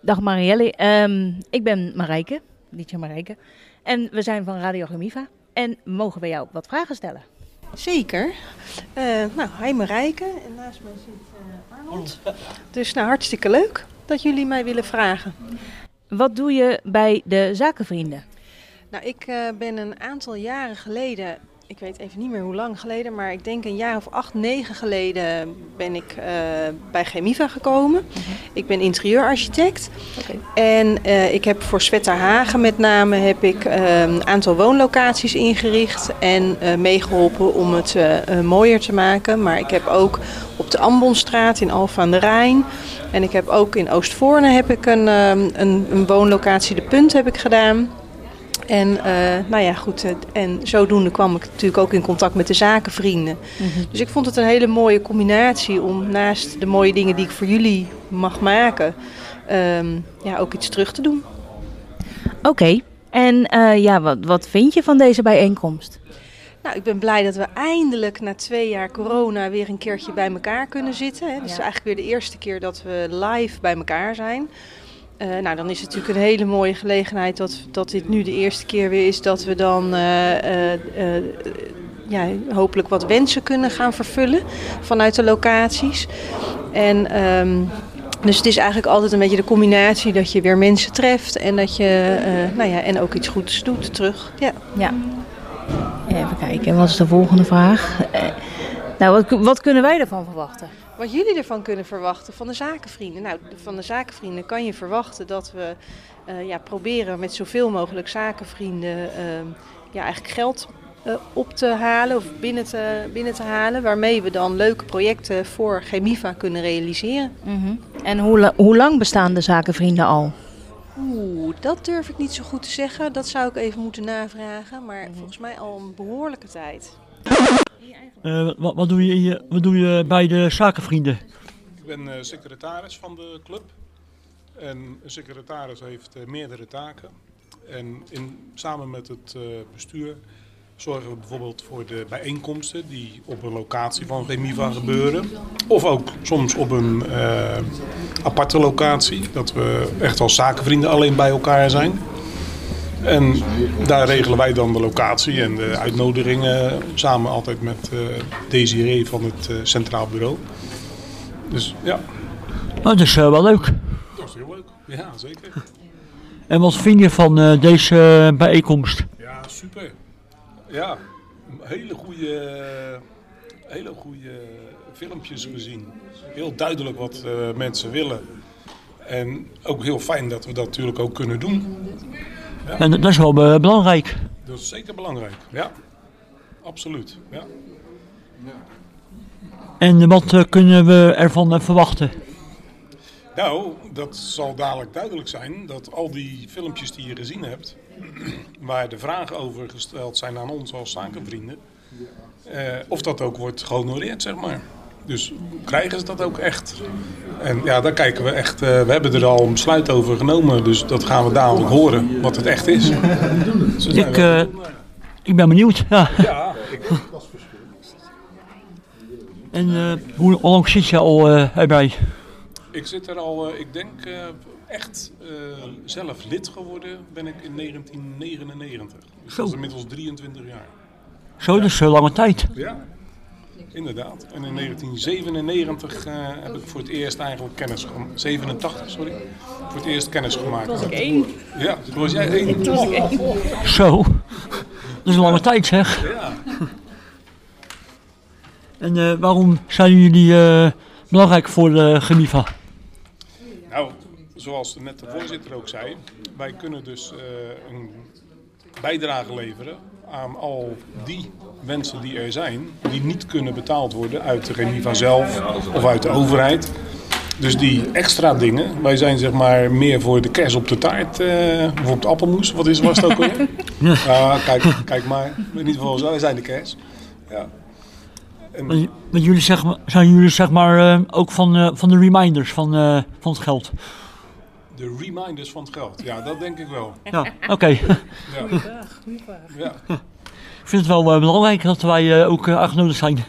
Dag Marielle, Ehm, ik ben Marijke, Lietje Marijke. En we zijn van Radio Gemiva. En mogen we jou wat vragen stellen? Zeker. Eh, nou, hi Marijke. En naast mij zit eh, Arnold. Dus nou, hartstikke leuk dat jullie mij willen vragen. Wat doe je bij de zakenvrienden? Nou, ik eh, ben een aantal jaren geleden, ik weet even niet meer hoe lang geleden, maar ik denk een jaar of acht, negen geleden ben ik eh, bij Chemiva gekomen. Ik ben interieurarchitect. En eh, ik heb voor Svetta Hagen met name heb ik, een aantal woonlocaties ingericht en eh, meegeholpen om het mooier te maken. Maar ik heb ook op de Ambonstraat in Alphen aan de Rijn en ik heb ook in Oostvoorne heb ik een, ehm, een, een woonlocatie, De Punt, heb ik gedaan. En eh, nou ja, goed. en zodoende kwam ik natuurlijk ook in contact met de zakenvrienden. Dus ik vond het een hele mooie combinatie om naast de mooie dingen die ik voor jullie mag maken, ehm, ja, ook iets terug te doen. Oké, en eh, ja, wat, wat vind je van deze bijeenkomst? Nou, ik ben blij dat we eindelijk na twee jaar corona weer een keertje bij elkaar kunnen zitten. Hè. Het is Ja. eigenlijk weer de eerste keer dat we live bij elkaar zijn. Eh, nou, dan is het natuurlijk een hele mooie gelegenheid dat, dat dit nu de eerste keer weer is dat we dan eh, eh, ja, hopelijk wat wensen kunnen gaan vervullen vanuit de locaties. En ehm, dus het is eigenlijk altijd een beetje de combinatie dat je weer mensen treft en dat je nou ja, en ook iets goeds doet terug. Ja. Ja. Even kijken, wat is de volgende vraag? Nou, wat, wat kunnen wij ervan verwachten? Wat jullie ervan kunnen verwachten van de zakenvrienden? Nou, van de zakenvrienden kan je verwachten dat we eh, ja, proberen met zoveel mogelijk zakenvrienden ehm, ja, eigenlijk geld eh, op te halen of binnen te, binnen te halen. Waarmee we dan leuke projecten voor Chemiva kunnen realiseren. En hoe, la- hoe lang bestaan de zakenvrienden al? Oeh, dat durf ik niet zo goed te zeggen. Dat zou ik even moeten navragen. Maar volgens mij al een behoorlijke tijd. Eh, wat, wat, doe je wat doe je bij de zakenvrienden? Ik ben eh, secretaris van de club. En een secretaris heeft eh, meerdere taken. En in, samen met het bestuur zorgen we bijvoorbeeld voor de bijeenkomsten die op een locatie van Remiva gebeuren. Of ook soms op een aparte locatie. Dat we echt als zakenvrienden alleen bij elkaar zijn. En daar regelen wij dan de locatie en de uitnodigingen samen altijd met eh Desiree van het eh, Centraal Bureau. Dus ja, Oh, dat is eh, wel leuk. dat is heel leuk. Ja, zeker. En wat vind je van deze bijeenkomst? Ja, super. Ja, hele goede, hele goede filmpjes gezien. Heel duidelijk wat mensen willen. En ook heel fijn dat we dat natuurlijk ook kunnen doen. En dat is wel eh, belangrijk. Dat is zeker belangrijk. Ja, absoluut. Ja. En wat eh, kunnen we ervan eh, verwachten? Nou, dat zal dadelijk duidelijk zijn dat al die filmpjes die je gezien hebt, waar de vragen over gesteld zijn aan ons als zakenvrienden, eh, of dat ook wordt gehonoreerd, zeg maar. Dus krijgen ze dat ook echt? En ja, daar kijken we echt. eh, we hebben er al een besluit over genomen, dus dat gaan we dadelijk horen wat het echt is. Dus Ik, eh, ik ben benieuwd. Ja. ja, ik, En eh, hoe, hoe lang zit je al erbij? ik zit er al, ik denk echt zelf lid geworden ben ik in 1999. Dus dat is Zo. inmiddels 23 jaar. Zo, is een lange tijd. Ja, inderdaad. En in 1997 eh, heb ik voor het eerst eigenlijk kennis gemaakt. 87, sorry. Voor het eerst kennis gemaakt. Was ik één? Ja, toen was jij één. Zo. Dat is een lange tijd zeg. Ja. En eh, waarom zijn jullie eh, belangrijk voor de Gemiva? Nou, zoals net de voorzitter ook zei, wij kunnen dus eh, een bijdrage leveren aan al die wensen die er zijn, die niet kunnen betaald worden uit de Remiva zelf of uit de overheid. Dus die extra dingen, wij zijn zeg maar meer voor de kers op de taart, eh de appelmoes, wat is, was het ook alweer? Ja, kijk, kijk maar, in ieder geval, wij zijn de kers. Ja. En, want jullie zeg, maar- zijn jullie zeg maar eh, ook van, eh, van de reminders van, van het geld? De reminders van het geld, ja, dat denk ik wel. Ja, oké. Ja. Ja. Ik vind het wel eh, belangrijk dat wij eh, ook eh, uitgenodigd zijn.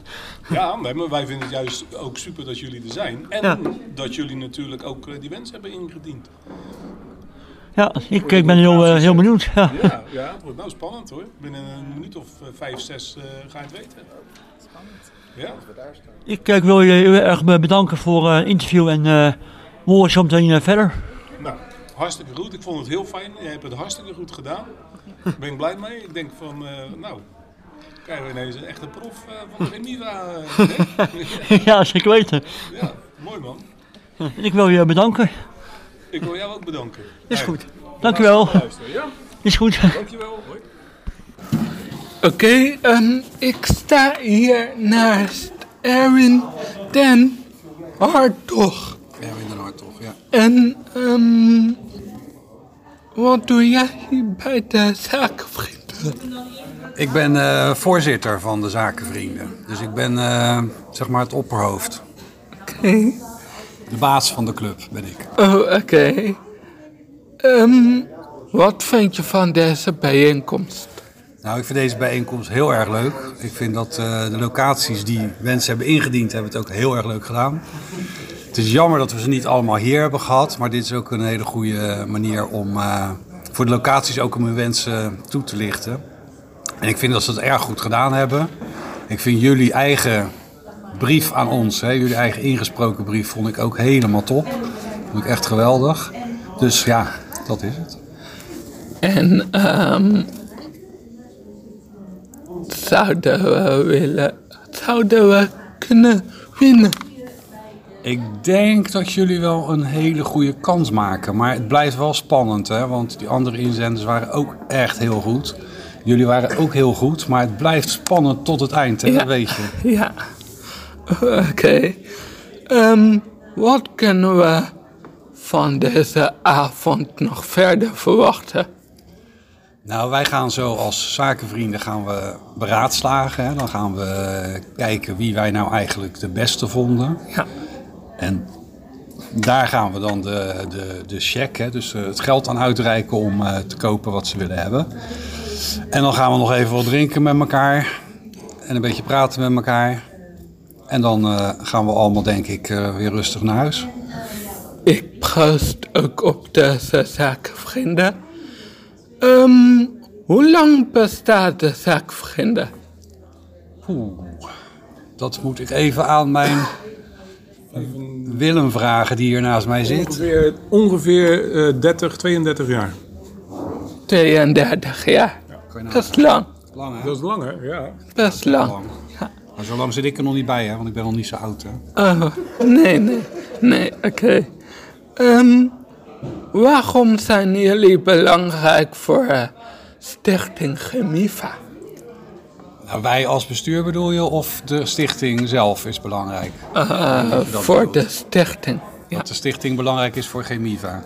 Ja, nee, maar wij vinden het juist ook super dat jullie er zijn. En Ja. dat jullie natuurlijk ook eh, die wens hebben ingediend. Ja, ik, ik ben heel, eh, heel benieuwd. Ja. Ja, ja, het wordt nou spannend hoor. Binnen een minuut of eh, vijf, zes eh, ga je het weten. Ja, Ik, eh, ik wil je heel erg be- bedanken voor eh, het interview en eh we horen zo meteen eh, verder. Hartstikke goed. Ik vond het heel fijn. Je hebt het hartstikke goed gedaan. Daar ben ik blij mee. Ik denk van, eh, nou, krijgen we ineens een echte prof eh, van de Remiva. eh, hè? ja, zeker weten. ja, mooi man. En ik wil je bedanken. Ik wil jou ook bedanken. Is Hey, goed. Dankjewel. luisteren, Ja, Is goed. dankjewel. Hoi. Oké, ehm, ik sta hier naast Erwin den Hartog. Erwin den Hartog, ja. En ehm, wat doe jij hier bij de zakenvrienden? Ik ben eh, voorzitter van de Zakenvrienden. Dus ik ben eh, zeg maar het opperhoofd. Oké. De baas van de club ben ik. Oh, oké. Ehm, wat vind je van deze bijeenkomst? Nou, ik vind deze bijeenkomst heel erg leuk. Ik vind dat eh, de locaties die mensen hebben ingediend, hebben het ook heel erg leuk gedaan. Het is jammer dat we ze niet allemaal hier hebben gehad. Maar dit is ook een hele goede manier om eh, voor de locaties ook om hun wensen toe te lichten. En ik vind dat ze het erg goed gedaan hebben. Ik vind jullie eigen brief aan ons, hè, jullie eigen ingesproken brief, vond ik ook helemaal top. Vond ik echt geweldig. Dus ja, dat is het. En ehm, zouden we willen, zouden we kunnen winnen? Ik denk dat jullie wel een hele goede kans maken. Maar het blijft wel spannend, hè? want die andere inzenders waren ook echt heel goed. Jullie waren ook heel goed, maar het blijft spannend tot het eind, hè? Ja. dat weet je. Ja, oké. Ehm, wat kunnen we van deze avond nog verder verwachten? Nou, wij gaan zo als zakenvrienden gaan we beraadslagen. Hè? Dan gaan we kijken wie wij nou eigenlijk de beste vonden. Ja, En daar gaan we dan de, de, de cheque, hè, dus eh, het geld aan uitreiken om eh, te kopen wat ze willen hebben. En dan gaan we nog even wat drinken met elkaar. En een beetje praten met elkaar. En dan eh, gaan we allemaal, denk ik, eh, weer rustig naar huis. ik proost ook op deze zakenvrienden. Ehm, hoe lang bestaat de zakenvrienden? Oeh, dat moet ik even aan mijn Willem vragen, die hier naast mij zit. Ongeveer, ongeveer eh, 30, 32 jaar. 32 jaar. Dat is lang, Lang, hè? Dat is lang hè? Ja. best lang. Lang. Maar zo lang zit ik er nog niet bij, hè? want ik ben nog niet zo oud. Hè? Oh, nee, nee, nee, oké. Ehm, waarom zijn jullie belangrijk voor eh, Stichting Chemiva? Nou, wij als bestuur bedoel je, of de stichting zelf is belangrijk? Eh, voor de stichting. Ja. Dat de stichting belangrijk is voor Chemiva.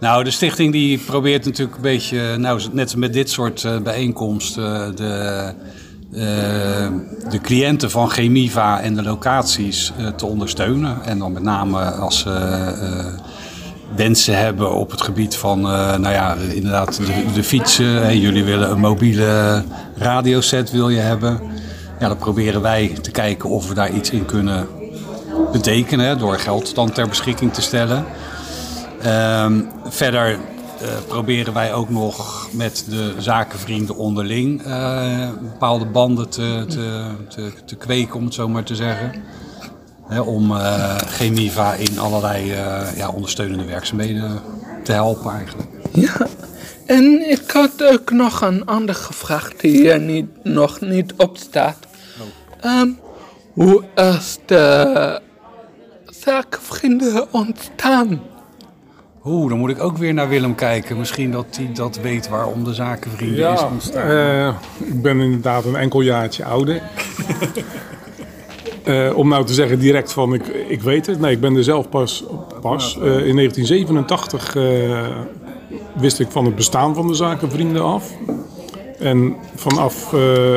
Nou, de stichting die probeert natuurlijk een beetje, nou, net met dit soort eh, bijeenkomsten, de, eh, de cliënten van Chemiva en de locaties te ondersteunen. En dan met name als ze wensen hebben op het gebied van, eh, nou ja, inderdaad de, fietsen. Jullie willen een mobiele radioset wil je hebben. Ja, dan proberen wij te kijken of we daar iets in kunnen betekenen door geld dan ter beschikking te stellen. Ehm, verder eh, proberen wij ook nog met de zakenvrienden onderling eh, bepaalde banden te, te, te, te kweken, om het zo maar te zeggen. Hè, om eh Chemiva in allerlei eh, ja, ondersteunende werkzaamheden te helpen eigenlijk. ja. En ik had ook nog een andere vraag die hier niet, nog niet op staat. Ehm, hoe is de zakenvrienden ontstaan? Oeh, dan moet ik ook weer naar Willem kijken. Misschien dat hij dat weet waarom de zakenvrienden is Ja, ontstaan. eh, ik ben inderdaad een enkel jaartje ouder. Eh, om nou te zeggen direct van ik, ik weet het. Nee, ik ben er zelf pas. pas. Eh, in 1987 eh, wist ik van het bestaan van de zakenvrienden af. En vanaf eh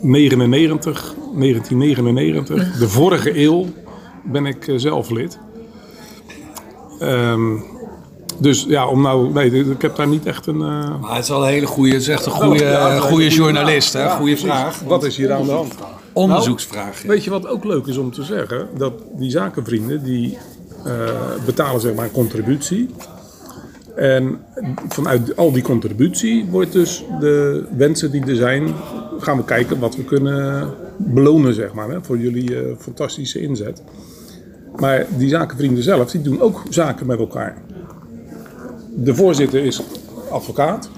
99, 1999, de vorige eeuw, ben ik zelf lid. Ehm, dus ja, om nou, nee, ik heb daar niet echt een. eh, Maar het is wel een hele goede, het is echt een goede, Ja, goede journalist, hè? Goede vraag. Wat is hier aan de hand? onderzoeksvraag. Weet je wat ook leuk is om te zeggen? Dat die zakenvrienden die eh, betalen zeg maar een contributie. En vanuit al die contributie wordt dus de wensen die er zijn, gaan we kijken wat we kunnen belonen zeg maar, hè, voor jullie eh, fantastische inzet. Maar die zakenvrienden zelf, die doen ook zaken met elkaar. De voorzitter is advocaat.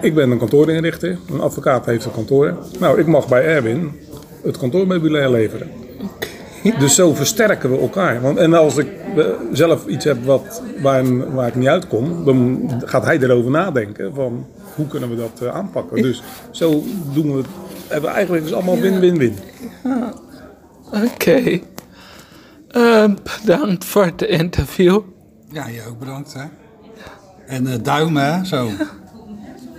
Ik ben een kantoorinrichter. Een advocaat heeft een kantoor. Nou, ik mag bij Erwin het kantoormeubilair leveren. Dus zo versterken we elkaar. Want, en als ik eh, zelf iets heb wat, waar, waar ik niet uitkom, dan gaat hij erover nadenken van hoe kunnen we dat eh, aanpakken. Dus zo doen we het. Hebben eigenlijk is het allemaal win-win-win. Oké. Ehm, bedankt voor het interview. Ja, je ook bedankt hè. En eh duimen hè, zo.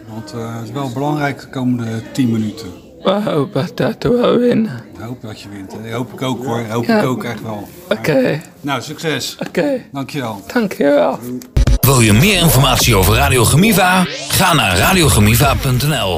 Want eh, het is wel belangrijk de komende 10 minuten. We hopen dat we winnen. Ik hoop dat je wint. hè. hoop ik ook hoor. hoop Ja. ik ook echt wel. Oké, Nou, succes. oké. Dankjewel. Dankjewel. Wil je meer informatie over Radio Gemiva? Ga naar radiogemiva.nl